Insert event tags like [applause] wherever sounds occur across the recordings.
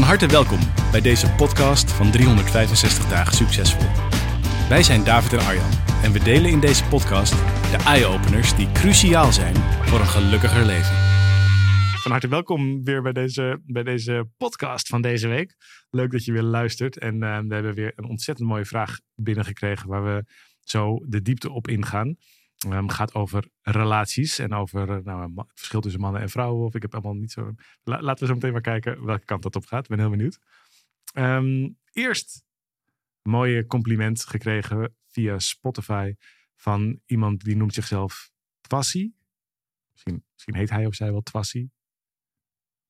Van harte welkom bij deze podcast van 365 dagen succesvol. Wij zijn David en Arjan en we delen in deze podcast de eye-openers die cruciaal zijn voor een gelukkiger leven. Van harte welkom weer bij deze, bij deze podcast van deze week. Leuk dat je weer luistert. En eh, we hebben weer een ontzettend mooie vraag binnengekregen waar we zo de diepte op ingaan. Het gaat over relaties en over eh, nou, het verschil tussen mannen en vrouwen. Of ik heb allemaal niet zo. laten we zo meteen maar kijken welke kant dat op gaat. Ik ben heel benieuwd. Ehm, eerst een mooie compliment gekregen via Spotify van iemand die noemt zichzelf Twassi. Misschien, misschien heet hij of zij wel Twassi.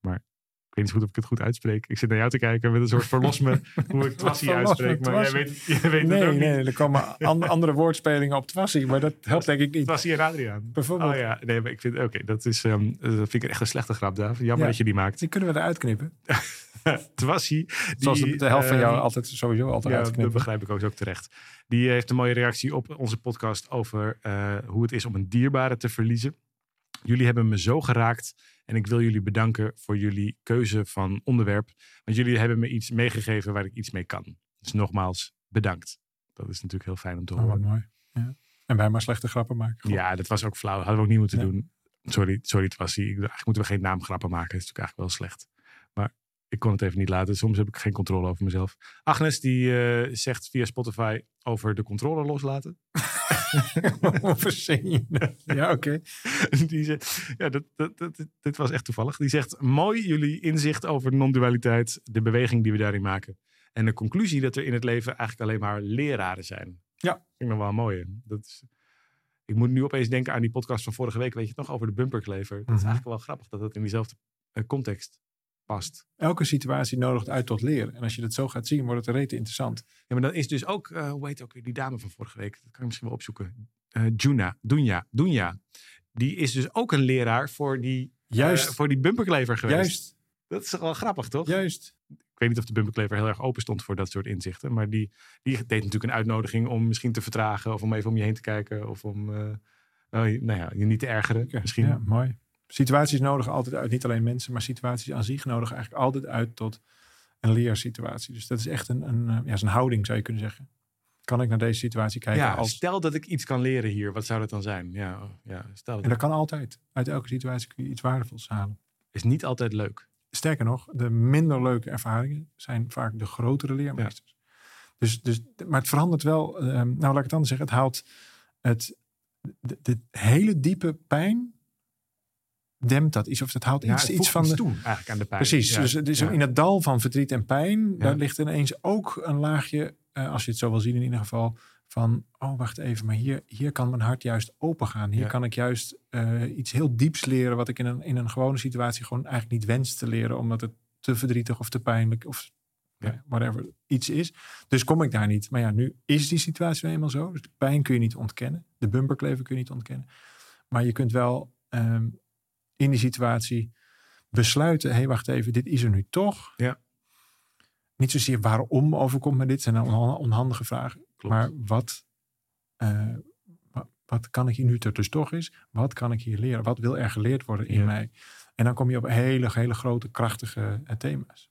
Maar ik weet niet goed of ik het goed uitspreek. Ik zit naar jou te kijken met een soort verlos me [laughs] hoe ik Twassie uitspreek. Maar jij weet, jij weet nee, het ook nee, niet. er komen an- andere woordspelingen op Twassie, maar dat helpt denk ik niet. Twassie en Adriaan. Bijvoorbeeld, Oh ja, nee, maar ik vind, oké, dat is, ehm, dat vind ik echt een slechte grap, Daaf. Jammer Ja. dat je die maakt. die kunnen we eruit knippen. [laughs] Twassie. die, Zoals de, de helft van jou ehm, altijd sowieso altijd Ja, dat uitknippen. begrijp ik ook, ook terecht. Die heeft een mooie reactie op onze podcast over eh, hoe het is om een dierbare te verliezen. Jullie hebben me zo geraakt en ik wil jullie bedanken voor jullie keuze van onderwerp. Want jullie hebben me iets meegegeven waar ik iets mee kan. Dus nogmaals, bedankt. Dat is natuurlijk heel fijn om te Oh, wat horen. mooi. Ja. En wij maar slechte grappen maken. Ja, dat was ook flauw. Hadden we ook niet moeten Ja. doen. Sorry, sorry Twassie. Ik- Eigenlijk moeten we geen naamgrappen maken. Dat is natuurlijk eigenlijk wel slecht. Maar ik kon het even niet laten. Soms heb ik geen controle over mezelf. Agnes die eh, zegt via Spotify over de controle loslaten. [laughs] Verzin je? Ja, oké. [laughs] die zegt, ja, dat, dat, dat, dit was echt toevallig. Die zegt, mooi jullie inzicht over non-dualiteit. De beweging die we daarin maken. En de conclusie dat er in het leven eigenlijk alleen maar leraren zijn. Ja. Vind ik nog wel een mooie. Dat is, ik moet nu opeens denken aan die podcast van vorige week. Weet je het nog over de bumperklever? Dat is Mhm. eigenlijk wel grappig dat dat in diezelfde eh, context past. Elke situatie nodigt uit tot leren. En als je dat zo gaat zien, wordt het rete interessant. Ja, maar dan is dus ook, eh, hoe heet ook weer die dame van vorige week? Dat kan ik misschien wel opzoeken. Eh Juna, Dunja, Dunja. Die is dus ook een leraar voor die, Juist, eh, voor die bumperklever geweest. juist, Dat is wel grappig, toch? juist. Ik weet niet of de bumperklever heel erg open stond voor dat soort inzichten. Maar die, die deed natuurlijk een uitnodiging om misschien te vertragen. Of om even om je heen te kijken. Of om nou, nou ja, je niet te ergeren. Misschien. Ja, mooi. Situaties nodigen altijd uit, niet alleen mensen, maar situaties aan zich nodigen eigenlijk altijd uit tot een leersituatie. Dus dat is echt een, een, eh, ja, is een houding, zou je kunnen zeggen. Kan ik naar deze situatie kijken Ja, als... stel dat ik iets kan leren hier. Wat zou dat dan zijn? Ja, oh, ja stel dat. En dat kan altijd. Uit elke situatie kun je iets waardevols halen. is niet altijd leuk. Sterker nog, de minder leuke ervaringen zijn vaak de grotere leermeesters. Dus, dus, maar het verandert wel. ehm, nou, laat ik het anders zeggen. Het haalt het, de, de hele diepe pijn. Dempt dat iets. Of het haalt Ja, iets, iets van iets de. toe eigenlijk aan de pijn. Precies. Ja, Dus ja. in het dal van verdriet en pijn. Daar ligt ineens ook een laagje. eh, als je het zo wil zien in ieder geval. Van, oh wacht even, maar hier, hier kan mijn hart juist open gaan. Hier kan ik juist eh, iets heel dieps leren. Wat ik in een, in een gewone situatie gewoon eigenlijk niet wens te leren. Omdat het te verdrietig of te pijnlijk of Ja. ja, whatever iets is. Dus kom ik daar niet. Maar ja, nu is die situatie nou eenmaal zo. Dus de pijn kun je niet ontkennen. De bumperklever kun je niet ontkennen. Maar je kunt wel ehm, in die situatie besluiten. Hé, hey, wacht even, dit is er nu toch. Ja. Niet zozeer waarom overkomt me dit. zijn dan onha- onhandige vragen. Klopt. Maar wat, eh, wa- wat kan ik hier nu dus toch is? Wat kan ik hier leren? Wat wil er geleerd worden in Ja. mij? En dan kom je op hele, hele grote, krachtige eh, thema's.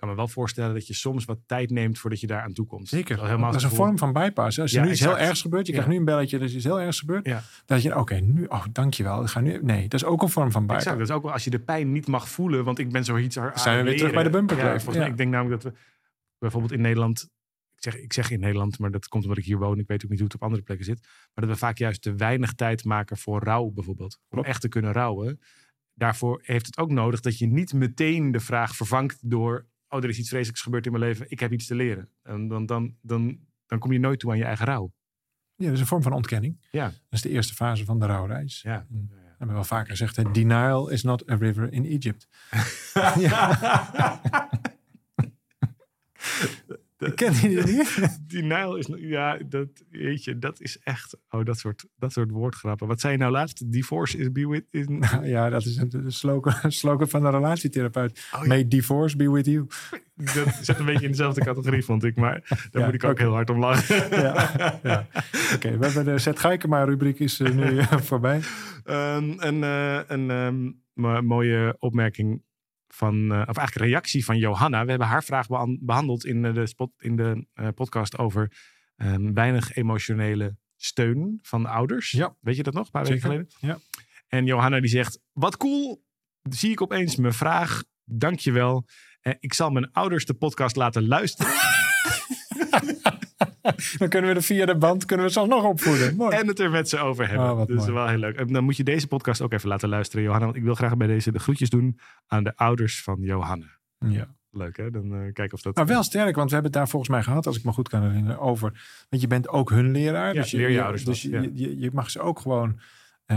Kan me wel voorstellen dat je soms wat tijd neemt voordat je daar aan toe komt. Zeker. Dat is helemaal dat is een vorm van bypass. Als er Ja, nu iets heel ergs gebeurt, je Ja. krijgt nu een belletje, er is iets heel ergs gebeurd. Ja. Dat je, oké, nu, oh, dankjewel. Ik ga nu, nee, dat is ook een vorm van bypass. Exact. Dat is ook wel als je de pijn niet mag voelen, want ik ben zoiets aan Zijn we weer terug bij de bumperklever. Ja, mij, ik denk namelijk dat we bijvoorbeeld in Nederland, ik zeg, ik zeg in Nederland, maar dat komt omdat ik hier woon. Ik weet ook niet hoe het op andere plekken zit. Maar dat we vaak juist te weinig tijd maken voor rouw bijvoorbeeld. Om Klopt. echt te kunnen rouwen. Daarvoor heeft het ook nodig dat je niet meteen de vraag vervangt door, oh er is iets vreselijks gebeurd in mijn leven, ik heb iets te leren. En dan, dan, dan, dan kom je nooit toe aan je eigen rouw. Ja, dat is een vorm van ontkenning. Ja. Dat is de eerste fase van de rouwreis. Ja. En hebben we wel vaker gezegd, denial is not a river in Egypt. [laughs] [laughs] [laughs] ja. Ken je die [laughs] niet? Denial is, ja, dat, weet je, dat is echt, oh, dat soort, dat soort woordgrappen. Wat zei je nou laatst? Divorce is be with, is, [laughs] ja, dat is een, een slogan, een slogan van de relatietherapeut. Oh, ja. May divorce be with you. dat zit een beetje in dezelfde categorie, vond ik. Maar daar Ja, moet ik ook heel hard om lachen. ja, ja. Oké, we hebben de Zet Geikema rubriek is eh, nu [laughs] eh, voorbij. Ehm, een eh, een ehm, mo- mooie opmerking van, eh, of eigenlijk reactie van Johanna. We hebben haar vraag behan- behandeld in eh, de, spot, in de eh, podcast over ehm, weinig emotionele steun van ouders. Ja. Weet je dat nog? Een paar weken geleden. Ja. En Johanna die zegt, wat cool. Zie ik opeens mijn vraag. Dankjewel. Eh, ik zal mijn ouders de podcast laten luisteren. [laughs] [laughs] Dan kunnen we er via de band kunnen we ze alsnog opvoeden. Mooi. en het er met ze over hebben. Oh, dus mooi. wel heel leuk. En dan moet je deze podcast ook even laten luisteren, Johanna. Want ik wil graag bij deze de groetjes doen aan de ouders van Johanna. Ja. Leuk hè? Dan eh kijken of dat... Maar wel sterk, want we hebben het daar volgens mij gehad, als ik me goed kan herinneren, over. Want je bent ook hun leraar. Ja, dus je, leer je ouders dus dat, je, ja. je, je mag ze ook gewoon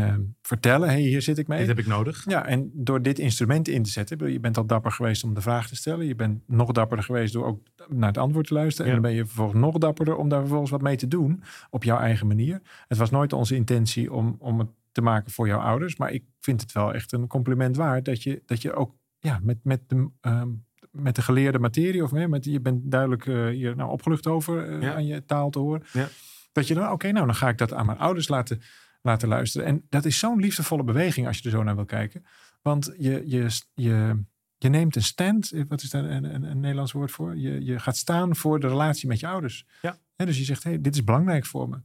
ehm, vertellen: hey, hier zit ik mee. Dit heb ik nodig. Ja, en door dit instrument in te zetten, je bent al dapper geweest om de vraag te stellen. Je bent nog dapperder geweest door ook naar het antwoord te luisteren. Ja. En dan ben je vervolgens nog dapperder om daar vervolgens wat mee te doen op jouw eigen manier. Het was nooit onze intentie om, om het te maken voor jouw ouders. Maar ik vind het wel echt een compliment waard dat je, dat je ook ja, met, met, de, ehm, met de geleerde materie, of meer, met, je bent duidelijk eh, hier nou opgelucht over eh, Ja. aan je taal te horen. Ja. Dat je dan, oké, nou dan ga ik dat aan mijn ouders laten, laten luisteren. En dat is zo'n liefdevolle beweging als je er zo naar wil kijken. Want je, je, je, je neemt een stand, eh, wat is daar een, een, een Nederlands woord voor? Je, je gaat staan voor de relatie met je ouders. Ja. En dus je zegt, hey, dit is belangrijk voor me.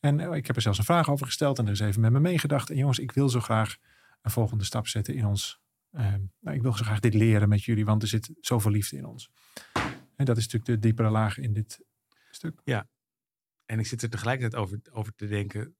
En eh, ik heb er zelfs een vraag over gesteld en er is even met me meegedacht. En jongens, ik wil zo graag een volgende stap zetten in ons. eh, nou, ik wil zo graag dit leren met jullie, want er zit zoveel liefde in ons. En dat is natuurlijk de diepere laag in dit stuk. En ik zit er tegelijkertijd over, over te denken.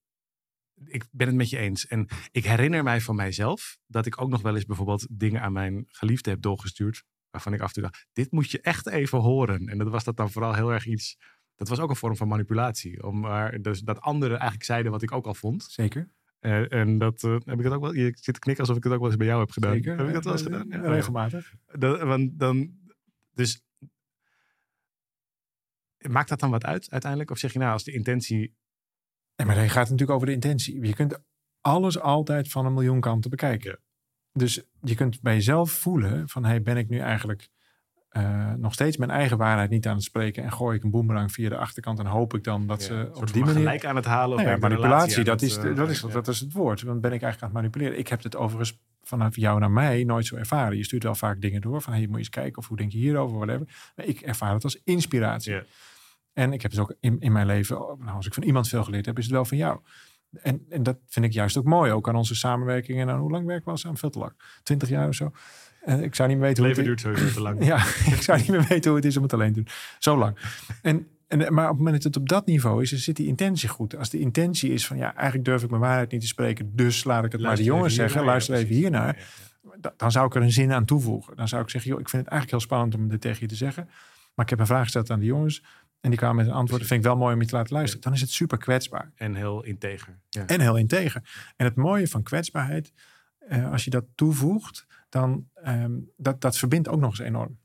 Ik ben het met je eens. En ik herinner mij van mijzelf dat ik ook nog wel eens bijvoorbeeld dingen aan mijn geliefde heb doorgestuurd. Waarvan ik af en toe dacht, dit moet je echt even horen. En dat was dat dan vooral heel erg iets. Dat was ook een vorm van manipulatie. Om maar, dus dat anderen eigenlijk zeiden wat ik ook al vond. Zeker. Eh, en dat eh, heb ik het ook wel. Je zit te knikken alsof ik het ook wel eens bij jou heb gedaan. Zeker. Heb ik dat wel eens Eh, gedaan? ja. Regelmatig. Dat, want dan, dus maakt dat dan wat uit uiteindelijk? Of zeg je nou, als de intentie Nee, maar dan gaat het natuurlijk over de intentie. Je kunt alles altijd van een miljoen kanten bekijken. Dus je kunt bij jezelf voelen van, hey, ben ik nu eigenlijk eh, nog steeds mijn eigen waarheid niet aan het spreken en gooi ik een boemerang via de achterkant en hoop ik dan dat ja, ze op die manier... gelijk aan het halen? Of Nou ja, manipulatie, relatie dat is, het, eh, dat, is, ja. dat is het woord. Dan ben ik eigenlijk aan het manipuleren. Ik heb het overigens vanaf jou naar mij nooit zo ervaren. Je stuurt wel vaak dingen door van, hey, moet je eens kijken of hoe denk je hierover, whatever. Maar ik ervaar het als inspiratie. En ik heb dus ook in, in mijn leven, nou, als ik van iemand veel geleerd heb, is het wel van jou. En, en dat vind ik juist ook mooi, ook aan onze samenwerking. En aan hoe lang werken we al samen? Veel te lang. Twintig jaar of zo. En ik zou niet meer weten Het hoe leven het duurt sowieso te lang. [laughs] ja, ik zou niet meer weten hoe het is om het alleen te doen. Zo lang. En, en, maar op het moment dat het op dat niveau is, dan zit die intentie goed. Als de intentie is van ja, eigenlijk durf ik mijn waarheid niet te spreken, dus laat ik het maar de jongens zeggen, luister even hiernaar. Da- Dan zou ik er een zin aan toevoegen. Dan zou ik zeggen, joh, ik vind het eigenlijk heel spannend om dit tegen je te zeggen. Maar ik heb een vraag gesteld aan de jongens. En die kwamen met een antwoord. Dat vind ik wel mooi om je te laten luisteren. Dan is het super kwetsbaar. En heel integer. Ja. En heel integer. En het mooie van kwetsbaarheid, eh, als je dat toevoegt, dan ehm, dat, dat verbindt ook nog eens enorm.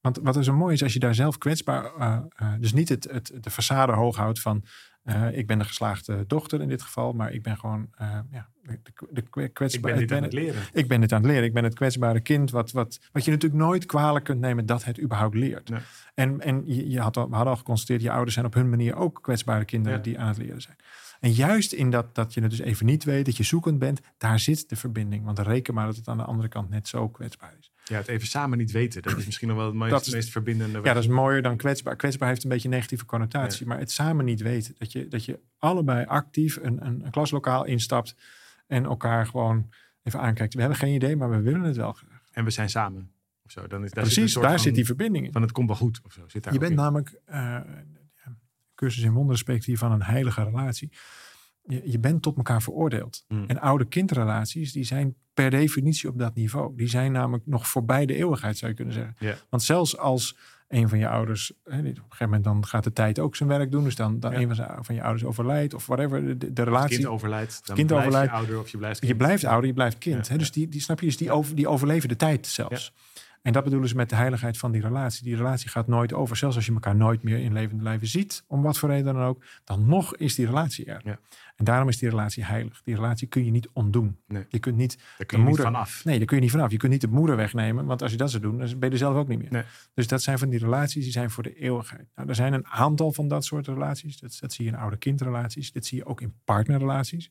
Want wat er zo mooi is, als je daar zelf kwetsbaar, eh, eh, dus niet het, het, de façade hoog houdt van eh, ik ben de geslaagde dochter in dit geval, maar ik ben gewoon eh, ja, de, de kwe- ik ben dit aan het leren. ik ben dit aan het leren. Ik ben het kwetsbare kind. Wat, wat, wat je natuurlijk nooit kwalijk kunt nemen dat het überhaupt leert. Nee. En, en je, je had al, we hadden al geconstateerd, je ouders zijn op hun manier ook kwetsbare kinderen Ja. die aan het leren zijn. En juist in dat, dat je het dus even niet weet, dat je zoekend bent, daar zit de verbinding. Want reken maar dat het aan de andere kant net zo kwetsbaar is. Ja, het even samen niet weten. Dat is misschien nog wel het meest, is- meest verbindende. Ja, dat is mooier dan kwetsbaar. Kwetsbaar heeft een beetje een negatieve connotatie. Maar het samen niet weten. Dat je, dat je allebei actief een, een, een klaslokaal instapt en elkaar gewoon even aankijkt. We hebben geen idee, maar we willen het wel graag. En we zijn samen. Of zo. Dan is, daar Precies, daar van, zit die verbinding in. Van het komt wel goed. Of zo. Zit daar Je bent in. namelijk, ja, cursus in wonderen spreekt hier van een heilige relatie. Je, je bent tot elkaar veroordeeld. Hmm. En oude kindrelaties, die zijn per definitie op dat niveau. Die zijn namelijk nog voorbij de eeuwigheid, zou je kunnen zeggen. Want zelfs als een van je ouders, hè, op een gegeven moment dan gaat de tijd ook zijn werk doen. Dus dan, dan Ja. een van, zijn- van je ouders overlijdt of whatever. De, de, relatie. kind overlijdt, dan kind blijf overlijdt, je ouder of je blijft Je kind. blijft ouder, je blijft kind. Ja, hè? Dus die, die snap je, dus die, over, die overleven de tijd zelfs. En dat bedoelen ze met de heiligheid van die relatie. Die relatie gaat nooit over. Zelfs als je elkaar nooit meer in levende lijven ziet, om wat voor reden dan ook, dan nog is die relatie er. Ja. En daarom is die relatie heilig. Die relatie kun je niet ontdoen. Nee. Je kunt niet Daar kun je de niet moeder- vanaf. Nee, daar kun je niet vanaf. Je kunt niet de moeder wegnemen, want als je dat zou doen, dan ben je er zelf ook niet meer. Nee. Dus dat zijn van die relaties, die zijn voor de eeuwigheid. Nou, er zijn een aantal van dat soort relaties. Dat, dat zie je in oude-kindrelaties. Dit zie je ook in partnerrelaties.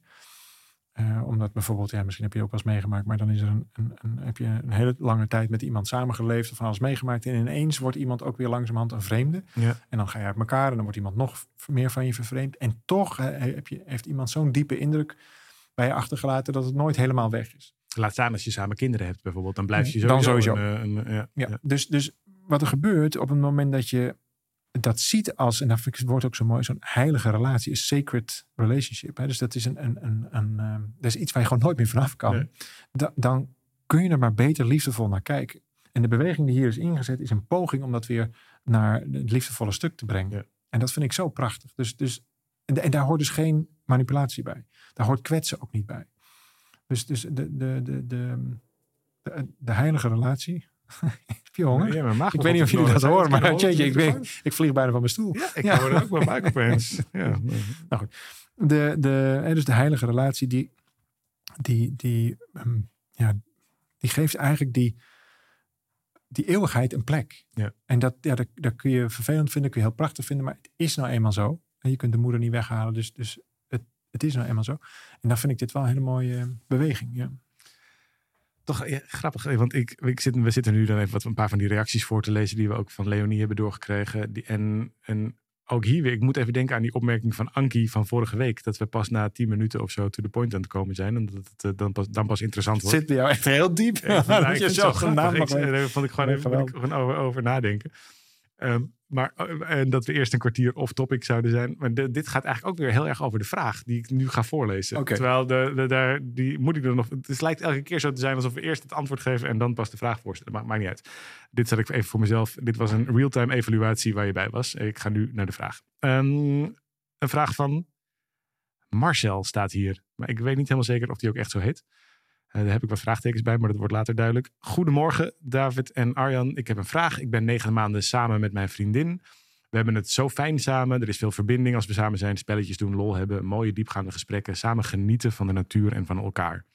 Eh, omdat bijvoorbeeld, ja, misschien heb je ook wel eens meegemaakt, maar dan is er een, een, een, heb je een hele lange tijd met iemand samengeleefd of van alles meegemaakt. En ineens wordt iemand ook weer langzamerhand een vreemde. Ja. En dan ga je uit elkaar en dan wordt iemand nog meer van je vervreemd. En toch heb je, heeft iemand zo'n diepe indruk bij je achtergelaten dat het nooit helemaal weg is. Laat staan als je samen kinderen hebt bijvoorbeeld. Dan blijf je Dan sowieso, sowieso. een, ja, Ja, ja. Dus, dus wat er gebeurt op het moment dat je dat ziet als, en dat woord ook zo mooi, zo'n heilige relatie is sacred relationship. Hè? Dus dat is, een, een, een, een, eh, dat is iets waar je gewoon nooit meer vanaf kan. Nee. Da- dan kun je er maar beter liefdevol naar kijken. En de beweging die hier is ingezet is een poging om dat weer naar het liefdevolle stuk te brengen. Ja. En dat vind ik zo prachtig. Dus, dus, en, en daar hoort dus geen manipulatie bij. Daar hoort kwetsen ook niet bij. Dus, dus de, de, de, de, de, de heilige relatie. [laughs] Heb je honger? Ja, Ik weet niet of jullie dat horen, maar jeetje, ik, ben, ik vlieg bijna van mijn stoel. Ja, ik [laughs] Ja. hoorde ook mijn buik opeens. [laughs] Ja. De, de, hè, dus de heilige relatie, die, die, die, ehm, ja, die geeft eigenlijk die, die eeuwigheid een plek. Ja. En dat, ja, dat, dat kun je vervelend vinden, kun je heel prachtig vinden, maar het is nou eenmaal zo. En je kunt de moeder niet weghalen, dus, dus het, het is nou eenmaal zo. En dan vind ik dit wel een hele mooie beweging. Ja. Toch ja, grappig, eh, want ik, ik zit, we zitten nu dan even wat een paar van die reacties voor te lezen die we ook van Leonie hebben doorgekregen. Die, en, en ook hier weer, ik moet even denken aan die opmerking van Ankie van vorige week. Dat we pas na tien minuten of zo to the point aan het komen zijn. En dat het eh, dan pas, dan pas interessant wordt. zit bij jou echt heel diep. Ja, [laughs] ik ik je zelf Ik- vond ik gewoon even over nadenken. Ehm, maar eh, en dat we eerst een kwartier off-topic zouden zijn. Maar de- dit gaat eigenlijk ook weer heel erg over de vraag die ik nu ga voorlezen. Terwijl de, de, daar, die moet ik er nog. Het lijkt elke keer zo te zijn alsof we eerst het antwoord geven en dan pas de vraag voorstellen. Maar maakt niet uit. Dit zet ik even voor mezelf. Dit was een real-time evaluatie waar je bij was. Ik ga nu naar de vraag. Ehm, een vraag van Marcel staat hier. Maar ik weet niet helemaal zeker of die ook echt zo heet. Eh, daar heb ik wat vraagtekens bij, maar dat wordt later duidelijk. Goedemorgen, David en Arjan. Ik heb een vraag. Ik ben negen maanden samen met mijn vriendin. We hebben het zo fijn samen. Er is veel verbinding als we samen zijn. Spelletjes doen, lol hebben. Mooie diepgaande gesprekken. Samen genieten van de natuur en van elkaar.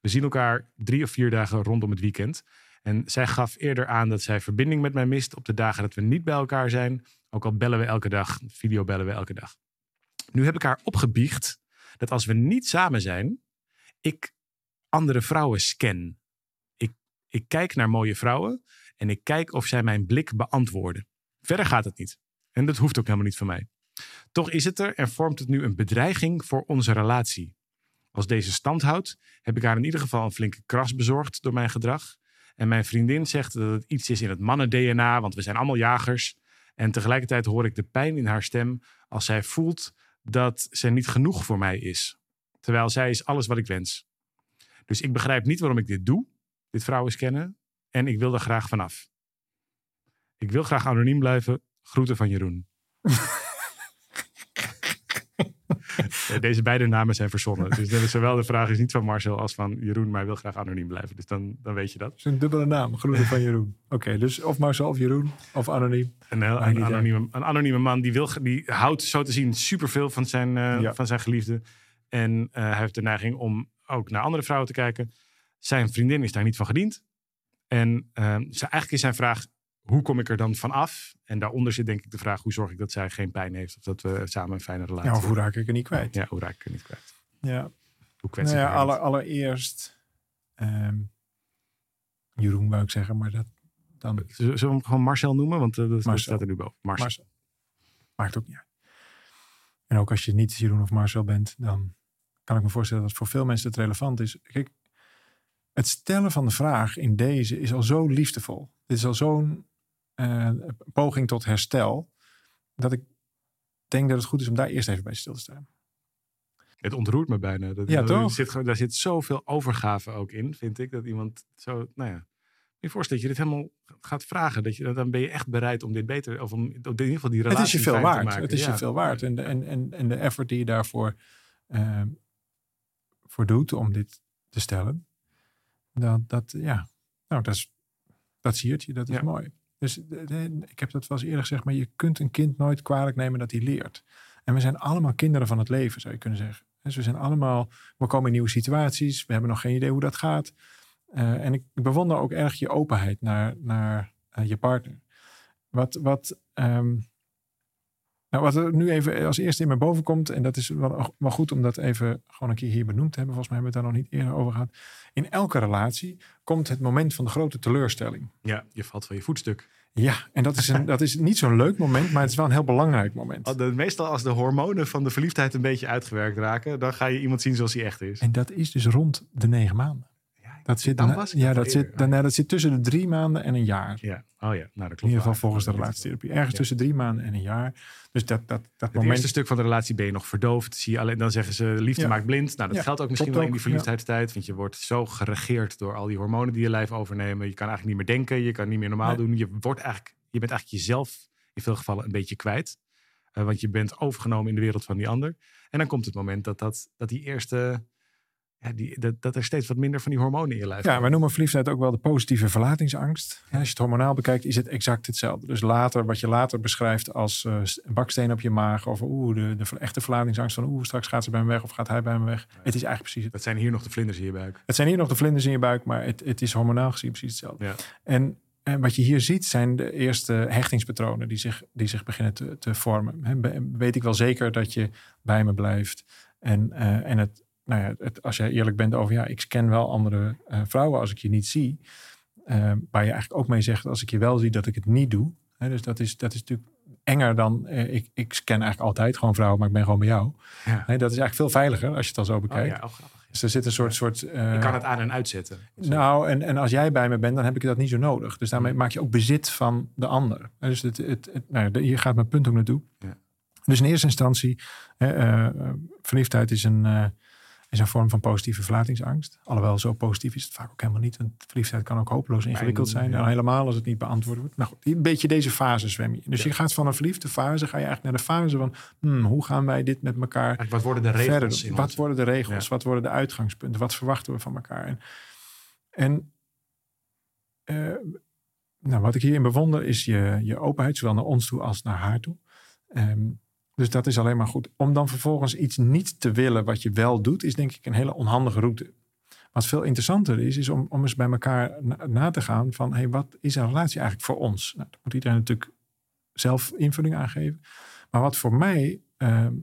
We zien elkaar drie of vier dagen rondom het weekend. En zij gaf eerder aan dat zij verbinding met mij mist op de dagen dat we niet bij elkaar zijn. Ook al bellen we elke dag, videobellen we elke dag. Nu heb ik haar opgebiecht dat als we niet samen zijn, ik andere vrouwen scan. Ik, ik kijk naar mooie vrouwen en ik kijk of zij mijn blik beantwoorden. Verder gaat het niet. En dat hoeft ook helemaal niet van mij. Toch is het er en vormt het nu een bedreiging voor onze relatie. Als deze stand houdt, heb ik haar in ieder geval een flinke kras bezorgd door mijn gedrag. En mijn vriendin zegt dat het iets is in het mannen-DNA, want we zijn allemaal jagers. En tegelijkertijd hoor ik de pijn in haar stem als zij voelt dat ze niet genoeg voor mij is. Terwijl zij is alles wat ik wens. Dus ik begrijp niet waarom ik dit doe, dit vrouwen scannen. En ik wil er graag vanaf. Ik wil graag anoniem blijven. Groeten van Jeroen. Ja, [laughs] Deze beide namen zijn verzonnen. Dus dat is zowel de vraag is niet van Marcel als van Jeroen, maar hij wil graag anoniem blijven. Dus dan, dan weet je dat. Het is een dubbele naam, groeten van Jeroen. Oké, dus of Marcel of Jeroen of anoniem. Een, heel- een, anonieme, een anonieme man die, wil, die houdt zo te zien superveel van zijn, eh, Ja. van zijn geliefde. En eh, hij heeft de neiging om ook naar andere vrouwen te kijken. Zijn vriendin is daar niet van gediend. En ze- eigenlijk is zijn vraag, hoe kom ik er dan van af? En daaronder zit denk ik de vraag, hoe zorg ik dat zij geen pijn heeft? Of dat we samen een fijne relatie Ja, of hoe hebben? raak ik er niet kwijt? Ja, hoe raak ik er niet kwijt? Ja, Hoe kwets nou ja aller, allereerst ehm, Jeroen wou ik zeggen, maar dat dan Zullen we hem gewoon Marcel noemen? Want eh, dat, dat Marcel. staat er nu boven. Marcel. Marcel. Maakt ook niet uit. En ook als je niet Jeroen of Marcel bent, dan kan ik me voorstellen dat voor veel mensen het relevant is. Kijk, het stellen van de vraag in deze is al zo liefdevol. Dit is al zo'n eh, poging tot herstel, dat ik denk dat het goed is om daar eerst even bij stil te staan. Het ontroert me bijna. Dat, Ja, toch? Er zit, daar zit zoveel overgave ook in, vind ik. Dat iemand zo, nou ja. Je voorstelt dat je dit helemaal gaat vragen. Dat je, dan ben je echt bereid om dit beter, of om in ieder geval die relatie Het is je veel waard. Het is Ja. je veel waard. En de, en, en, en de effort die je daarvoor eh, voor doet om dit te stellen. Dat, dat ja, nou, dat, is, dat siert je. Dat is Ja. mooi. Dus de- ik heb dat wel eens eerder gezegd, maar je kunt een kind nooit kwalijk nemen dat hij leert. En we zijn allemaal kinderen van het leven, zou je kunnen zeggen. Dus we zijn allemaal, we komen in nieuwe situaties, we hebben nog geen idee hoe dat gaat. Eh, en ik bewonder ook erg je openheid naar, naar eh, je partner. Wat, wat, ehm, nou, wat er nu even als eerste in me boven komt, en dat is wel, wel goed om dat even gewoon een keer hier benoemd te hebben. Volgens mij hebben we het daar nog niet eerder over gehad. In elke relatie komt het moment van de grote teleurstelling. Ja, je valt van je voetstuk. Ja, en dat is, een, dat is niet zo'n leuk moment, maar het is wel een heel belangrijk moment. Meestal als de hormonen van de verliefdheid een beetje uitgewerkt raken, dan ga je iemand zien zoals hij echt is. En dat is dus rond de negen maanden. Ja, Dat zit, dan was ja, dat, zit, dan, nee, dat zit tussen de drie maanden en een jaar. Ja, oh ja, nou dat klopt. In ieder geval volgens de relatietherapie. Ergens Ja. tussen drie maanden en een jaar. Dus dat, dat, dat Het moment. eerste stuk van de relatie ben je nog verdoofd. Zie je alleen, dan zeggen ze liefde Ja. maakt blind. Nou, dat geldt ook misschien wel in die verliefdheidstijd. Want je wordt zo geregeerd door al die hormonen die je lijf overnemen. Je kan eigenlijk niet meer denken. Je kan niet meer normaal Nee. doen. Je, wordt eigenlijk, je bent eigenlijk jezelf in veel gevallen een beetje kwijt. Eh, want je bent overgenomen in de wereld van die ander. En dan komt het moment dat, dat, dat die eerste... Ja, die, dat, dat er steeds wat minder van die hormonen in je lijf Ja, wij noemen verliefdheid ook wel de positieve verlatingsangst. En als je het hormonaal bekijkt, is het exact hetzelfde. Dus later, wat je later beschrijft als eh, een baksteen op je maag. Of oeh, de, de echte verlatingsangst van oeh, straks gaat ze bij me weg of gaat hij bij me weg. Het is eigenlijk precies het. Dat zijn hier nog de vlinders in je buik. Het zijn hier nog de vlinders in je buik, maar het, het is hormonaal gezien precies hetzelfde. Ja. En, en wat je hier ziet zijn de eerste hechtingspatronen die zich, die zich beginnen te, te vormen. Weet ik wel zeker dat je bij me blijft. En, eh, en het, nou ja, het, als jij eerlijk bent over, ja, ik scan wel andere eh, vrouwen als ik je niet zie. eh, waar je eigenlijk ook mee zegt, als ik je wel zie, dat ik het niet doe. Hè, dus dat is, dat is natuurlijk enger dan, eh, ik, ik scan eigenlijk altijd gewoon vrouwen, maar ik ben gewoon bij jou. Ja. Dat is eigenlijk veel veiliger als je het al zo Oh, bekijkt. ja, oh, grappig. Dus er zit een soort... soort Je kan het aan en uitzetten. nou, en, en als jij bij me bent, dan heb ik dat niet zo nodig. Dus daarmee Mm. maak je ook bezit van de ander. Dus het, het, het, nou, hier gaat mijn punt ook naartoe. Ja. Dus in eerste instantie, verliefdheid is een, is een vorm van positieve verlatingsangst. Alhoewel, zo positief is het vaak ook helemaal niet. Want verliefdheid kan ook hopeloos ingewikkeld zijn. En helemaal als het niet beantwoord wordt. Nou goed, een beetje deze fase zwem je. Dus Ja. je gaat van een verliefde fase, ga je eigenlijk naar de fase van... hmm, hoe gaan wij dit met elkaar Eigenlijk, Wat worden de regels? verder. Wat worden de regels? Ja. Wat worden de uitgangspunten? Wat verwachten we van elkaar? En, en eh, nou, wat ik hierin bewonder is je, je openheid, zowel naar ons toe als naar haar toe. Ehm, dus dat is alleen maar goed. Om dan vervolgens iets niet te willen wat je wel doet, is denk ik een hele onhandige route. Wat veel interessanter is, is om, om eens bij elkaar na, te gaan van, hey, wat is een relatie eigenlijk voor ons? Nou, moet iedereen natuurlijk zelf invulling aan geven. Maar wat voor mij ehm,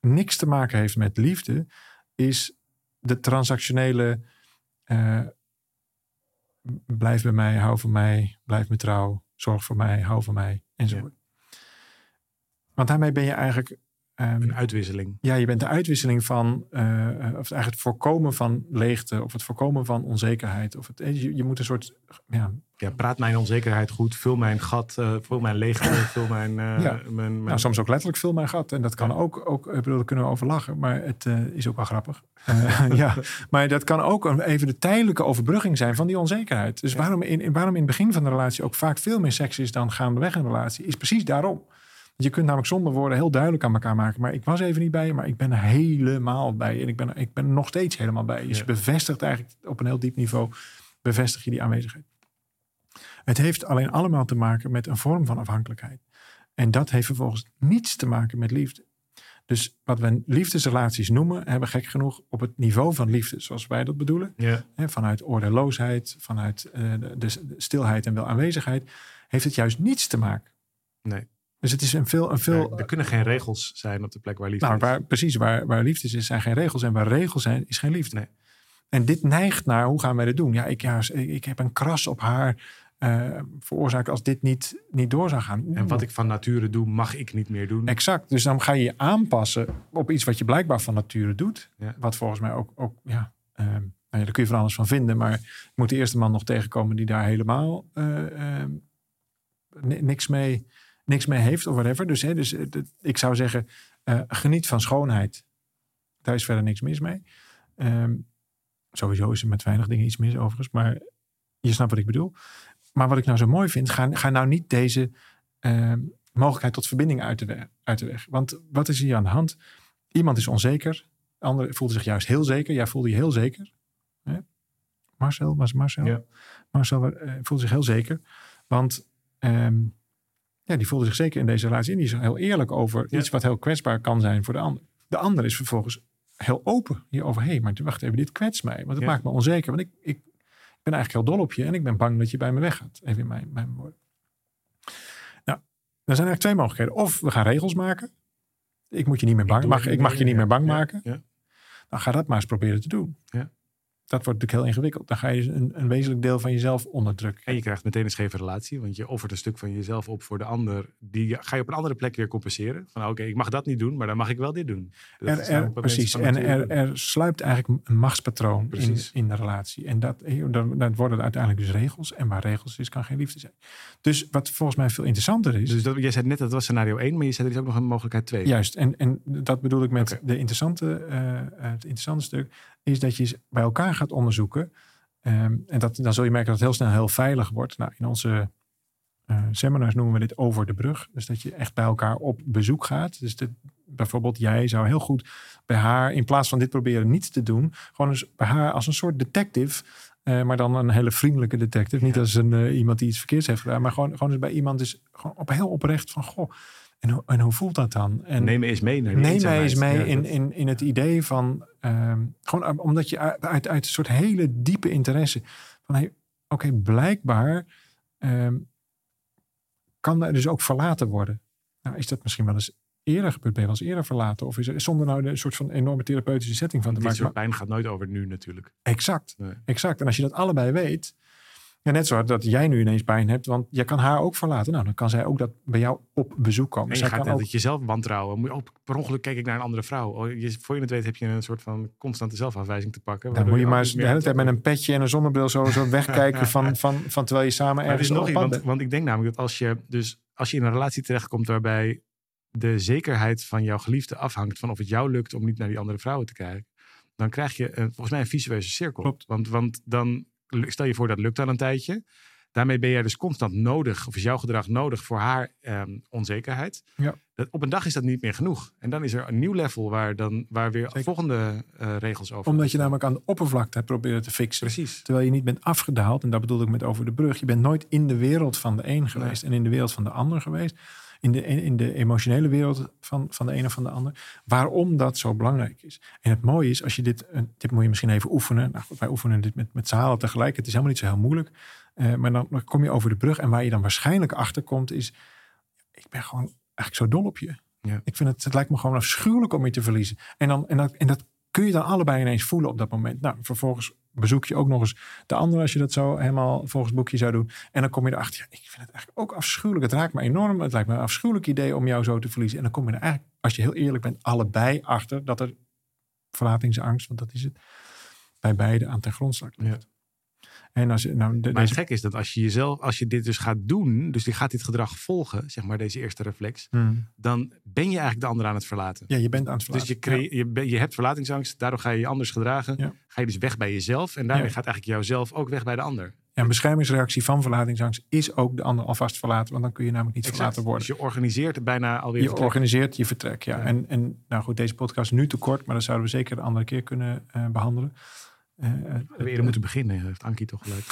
niks te maken heeft met liefde, is de transactionele eh, blijf bij mij, hou van mij, blijf me trouw, zorg voor mij, hou van mij, enzovoort. Want daarmee ben je eigenlijk, ehm, Een uitwisseling. ja, je bent de uitwisseling van, eh, of eigenlijk het voorkomen van leegte, of het voorkomen van onzekerheid. Of het, eh, je, je moet een soort, ja, Ja, praat mijn onzekerheid goed. Vul mijn gat. eh, vul mijn leegte. vul mijn... Ja. mijn, mijn- nou, soms ook letterlijk veel mijn gat. En dat kan Ja. ook, ook, ik bedoel, daar kunnen we over lachen, maar het is ook wel grappig. [laughs] Ja, maar dat kan ook een- even de tijdelijke overbrugging zijn van die onzekerheid. Dus waarom, in, in- waarom in het begin van de relatie ook vaak veel meer seks is dan gaandeweg een relatie, is precies daarom. Je kunt namelijk zonder woorden heel duidelijk aan elkaar maken. Maar ik was even niet bij je, maar ik ben er helemaal bij. je. En ik ben, ik ben er nog steeds helemaal bij. je. Dus je bevestigt eigenlijk op een heel diep niveau, bevestig je die aanwezigheid. Het heeft alleen allemaal te maken met een vorm van afhankelijkheid. En dat heeft vervolgens niets te maken met liefde. Dus wat we liefdesrelaties noemen, hebben gek genoeg op het niveau van liefde, zoals wij dat bedoelen. Ja. Vanuit oordeelloosheid, vanuit eh, de, de stilheid en wel aanwezigheid, heeft het juist niets te maken. Nee. Dus het is een veel, een veel er kunnen geen regels zijn op de plek waar liefde nou, is. waar, precies, waar, waar liefde is, zijn geen regels. En waar regels zijn, is geen liefde. Nee. En dit neigt naar, hoe gaan wij dit doen? Ja, ik, ja, ik, heb een kras op haar eh, veroorzaakt als dit niet, niet door zou gaan. En wat ik van nature doe, mag ik niet meer doen. Exact. Dus dan ga je je aanpassen op iets wat je blijkbaar van nature doet. Ja. Wat volgens mij ook, ook ja, nou ja, daar kun je van alles van vinden. Maar je moet de eerste man nog tegenkomen die daar helemaal eh, ehm, ni- niks, mee, niks mee heeft of whatever. Dus, hè, dus eh, ik zou zeggen, eh, geniet van schoonheid. Daar is verder niks mis mee. Ehm, sowieso is er met weinig dingen iets mis overigens. Maar je snapt wat ik bedoel. Maar wat ik nou zo mooi vind, ga, ga nou niet deze ehm, mogelijkheid tot verbinding uit de, weg, uit de weg. Want wat is hier aan de hand? Iemand is onzeker. De ander voelde zich juist heel zeker. Jij voelde je heel zeker. Hè? Marcel, was Marcel? Ja. Marcel eh, voelde zich heel zeker. Want ehm, ja, die voelde zich zeker in deze relatie. En die is heel eerlijk over Ja. iets wat heel kwetsbaar kan zijn voor de ander. De ander is vervolgens heel open hierover. Hé, hey, maar wacht even, dit kwetst mij. Want het Ja. maakt me onzeker. Want ik, ik ben eigenlijk heel dol op je. En ik ben bang dat je bij me weggaat. Even in mijn, mijn woorden. Nou, er zijn eigenlijk twee mogelijkheden. Of we gaan regels maken. Ik moet je niet meer bang, doe mag, ik mag je niet meer bang maken. ja. Nou, ga dat maar eens proberen te doen. Ja. Dat wordt natuurlijk heel ingewikkeld. Dan ga je een, een wezenlijk deel van jezelf onderdrukken. En je krijgt meteen een scheve relatie, want je offert een stuk van jezelf op voor de ander. Die ga je op een andere plek weer compenseren. Van oké, ik mag dat niet doen, maar dan mag ik wel dit doen. Dat Er, er, precies. En er, er sluipt eigenlijk een machtspatroon in, in de relatie. En dat, dan, dan worden uiteindelijk dus regels. En waar regels is, kan geen liefde zijn. Dus wat volgens mij veel interessanter is. Dus dat, jij zei net dat was scenario 1, maar je zei er is ook nog een mogelijkheid 2. Juist, en, en dat bedoel ik met de interessante, eh, het interessante stuk, is dat je bij elkaar gaat onderzoeken. Ehm, en dat, dan zul je merken dat het heel snel heel veilig wordt. Nou, in onze eh, seminars noemen we dit over de brug. Dus dat je echt bij elkaar op bezoek gaat. Dus bijvoorbeeld jij zou heel goed bij haar, in plaats van dit proberen niet te doen, gewoon eens bij haar als een soort detective. eh, maar dan een hele vriendelijke detective. Niet als een, eh, iemand die iets verkeerds heeft gedaan. Maar gewoon, gewoon eens bij iemand dus gewoon op, heel oprecht van... Goh, en, hoe- en hoe voelt dat dan? En, Neem me eens mee naar Neem mij eens mee. Ja, in, in, in het idee van, ehm, gewoon om- omdat je uit, uit, uit een soort hele diepe interesse van, hey, oké, blijkbaar ehm, kan er dus ook verlaten worden. Nou, is dat misschien wel eens eerder gebeurd? Ben je wel eens eerder verlaten? Of is er zonder nou een soort van enorme therapeutische setting van te Dit maken? soort pijn gaat nooit over nu natuurlijk. Exact, Nee. exact. En als je dat allebei weet, ja, net zo dat jij nu ineens pijn hebt, want je kan haar ook verlaten. Nou, dan kan zij ook dat bij jou op bezoek komen. En je Zij gaat kan ook, dat jezelf wantrouwen. Moet je- Oh, per ongeluk kijk ik naar een andere vrouw. Oh, je, voor je het weet heb je een soort van constante zelfafwijzing te pakken. Dan moet je maar eens de hele tijd met een petje en een zonnebril zo, zo [laughs] wegkijken van, van, van terwijl je samen Maar er ergens is nog iets, want, ik denk namelijk dat als je, dus als je in een relatie terechtkomt waarbij de zekerheid van jouw geliefde afhangt van of het jou lukt om niet naar die andere vrouwen te kijken, dan krijg je een, volgens mij een visueuze cirkel. Klopt. Want, want dan stel je voor dat lukt dan een tijdje. Daarmee ben jij dus constant nodig, of is jouw gedrag nodig voor haar ehm, onzekerheid. Ja. Dat, op een dag is dat niet meer genoeg. En dan is er een nieuw level waar, dan, waar weer Zeker. volgende eh, regels over. Omdat je namelijk aan de oppervlakte hebt proberen te fixen. Precies. Terwijl je niet bent afgedaald. En dat bedoel ik met over de brug. Je bent nooit in de wereld van de een geweest. En in de wereld van de ander geweest. In de, in de emotionele wereld van, van de een of van de ander. Waarom dat zo belangrijk is. En het mooie is, als je dit, dit moet je misschien even oefenen. Nou wij oefenen dit met, met z'n allen tegelijk. Het is helemaal niet zo heel moeilijk. Eh, maar dan, dan kom je over de brug. En waar je dan waarschijnlijk achter komt is... Ik ben gewoon eigenlijk zo dol op je. Ja. Ik vind het, het lijkt me gewoon afschuwelijk om je te verliezen. En, dan, en, dat, en dat kun je dan allebei ineens voelen op dat moment. Nou, vervolgens bezoek je ook nog eens de ander als je dat zo helemaal volgens boekje zou doen. En dan kom je erachter, ja, ik vind het eigenlijk ook afschuwelijk. Het raakt me enorm. Het lijkt me een afschuwelijk idee om jou zo te verliezen. En dan kom je er eigenlijk, als je heel eerlijk bent, allebei achter dat er verlatingsangst, want dat is het, bij beide aan ten grondslag ligt. En als nou, de, Maar het deze, gek is dat als je jezelf, als je dit dus gaat doen, dus je gaat dit gedrag volgen, zeg maar deze eerste reflex, Hmm. dan ben je eigenlijk de ander aan het verlaten. ja, je bent aan het Dus verlaten. je, crea- je, ben- je hebt verlatingsangst, daardoor ga je je anders gedragen. Ja. Ga je dus weg bij jezelf en daarmee Ja. gaat eigenlijk jouzelf ook weg bij de ander. Ja, een beschermingsreactie van verlatingsangst is ook de ander alvast verlaten. Want dan kun je namelijk niet verlaten worden. Dus je organiseert bijna alweer Je vertrek. organiseert je vertrek, ja. Ja. En, en nou goed, deze podcast is nu te kort, maar dat zouden we zeker een andere keer kunnen eh, behandelen. Eh, eh, We hadden eerder moeten beginnen, heeft Ankie toch gelijk.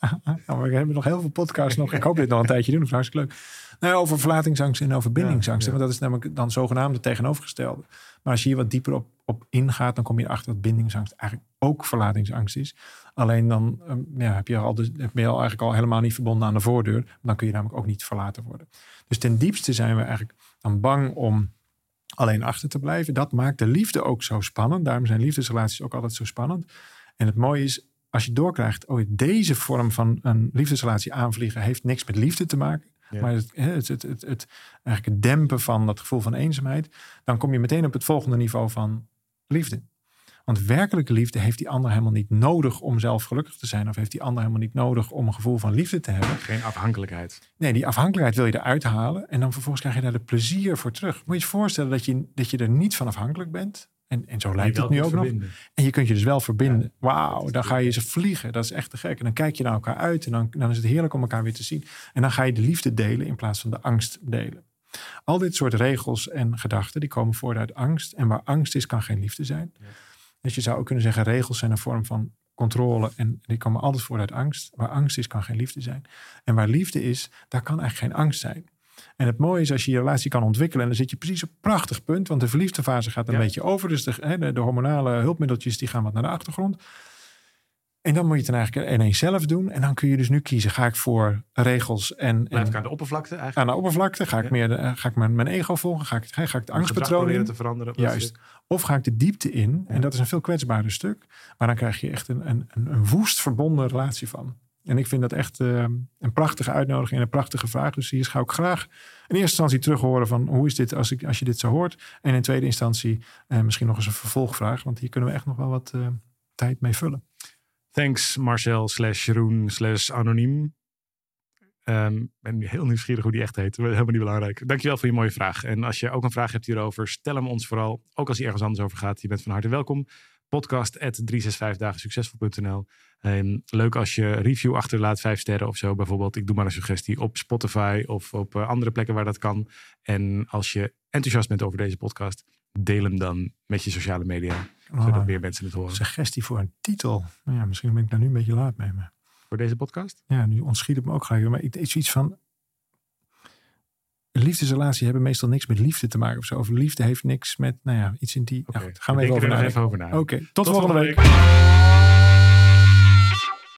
[laughs] nou, we hebben nog heel veel podcasts nog. Ik hoop dit nog een tijdje doen, dat is hartstikke leuk. Nou, over verlatingsangst en over bindingsangst. Ja, ja. Want dat is namelijk dan zogenaamd het tegenovergestelde. Maar als je hier wat dieper op, op ingaat, dan kom je erachter dat bindingsangst eigenlijk ook verlatingsangst is. Alleen dan ehm, ja, heb je al de, ben je al eigenlijk al helemaal niet verbonden aan de voordeur. Dan kun je namelijk ook niet verlaten worden. Dus ten diepste zijn we eigenlijk dan bang om alleen achter te blijven. Dat maakt de liefde ook zo spannend. Daarom zijn liefdesrelaties ook altijd zo spannend. En het mooie is, als je doorkrijgt, oh, deze vorm van een liefdesrelatie aanvliegen heeft niks met liefde te maken. Ja. Maar het, het, het, het, het, eigenlijk het dempen van dat gevoel van eenzaamheid. Dan kom je meteen op het volgende niveau van liefde. Want werkelijke liefde heeft die ander helemaal niet nodig om zelf gelukkig te zijn. Of heeft die ander helemaal niet nodig om een gevoel van liefde te hebben. Geen afhankelijkheid. Nee, die afhankelijkheid wil je eruit halen. En dan vervolgens krijg je daar de plezier voor terug. Moet je je voorstellen dat je, dat je er niet van afhankelijk bent. En, en zo lijkt het nu ook nog. En je kunt je dus wel verbinden. Wauw, dan ga je ze vliegen. Dat is echt te gek. En dan kijk je naar elkaar uit en dan, dan is het heerlijk om elkaar weer te zien. En dan ga je de liefde delen in plaats van de angst delen. Al dit soort regels en gedachten, die komen voort uit angst. En waar angst is, kan geen liefde zijn. Dus je zou ook kunnen zeggen, regels zijn een vorm van controle. En die komen altijd voort uit angst. Waar angst is, kan geen liefde zijn. En waar liefde is, daar kan eigenlijk geen angst zijn. En het mooie is als je je relatie kan ontwikkelen. En dan zit je precies op een prachtig punt. Want de verliefde fase gaat een beetje over. Dus de, de, de, hormonale hulpmiddeltjes die gaan wat naar de achtergrond. En dan moet je het dan eigenlijk ineens zelf doen. En dan kun je dus nu kiezen. Ga ik voor regels en... Blijf ik aan de oppervlakte eigenlijk? Aan de oppervlakte. Ga ik, meer de, ga ik mijn, mijn ego volgen? Ga ik, ga ik de angstpatroon in? te veranderen? Juist. Of ga ik de diepte in? En dat is een veel kwetsbaarder stuk. Maar dan krijg je echt een, een, een woest verbonden relatie van. En ik vind dat echt uh, een prachtige uitnodiging en een prachtige vraag. Dus hier ga ik graag in eerste instantie terug horen van hoe is dit als, ik, als je dit zo hoort. En in tweede instantie uh, misschien nog eens een vervolgvraag. Want hier kunnen we echt nog wel wat uh, tijd mee vullen. Thanks Marcel slash Jeroen slash anoniem. Um, ben heel nieuwsgierig hoe die echt heet. Helemaal niet belangrijk. Dankjewel voor je mooie vraag. En als je ook een vraag hebt hierover, stel hem ons vooral. Ook als hij ergens anders over gaat. Je bent van harte welkom. Podcast at 365dagensuccesvol.nl um, Leuk als je review achterlaat, vijf sterren of zo. Bijvoorbeeld, ik doe maar een suggestie op Spotify of op uh, andere plekken waar dat kan. En als je enthousiast bent over deze podcast, deel hem dan met je sociale media. Oh, zodat meer mensen het horen. Suggestie voor een titel. Nou ja, misschien ben ik daar nu een beetje laat mee. Maar... Voor deze podcast? Ja, nu ontschiet het me ook graag. Maar iets van liefdesrelatie hebben meestal niks met liefde te maken of zo. Of liefde heeft niks met, nou ja, iets in die. Okay. Gaan we even over, even over na. Oké, tot, tot, volgende week. week.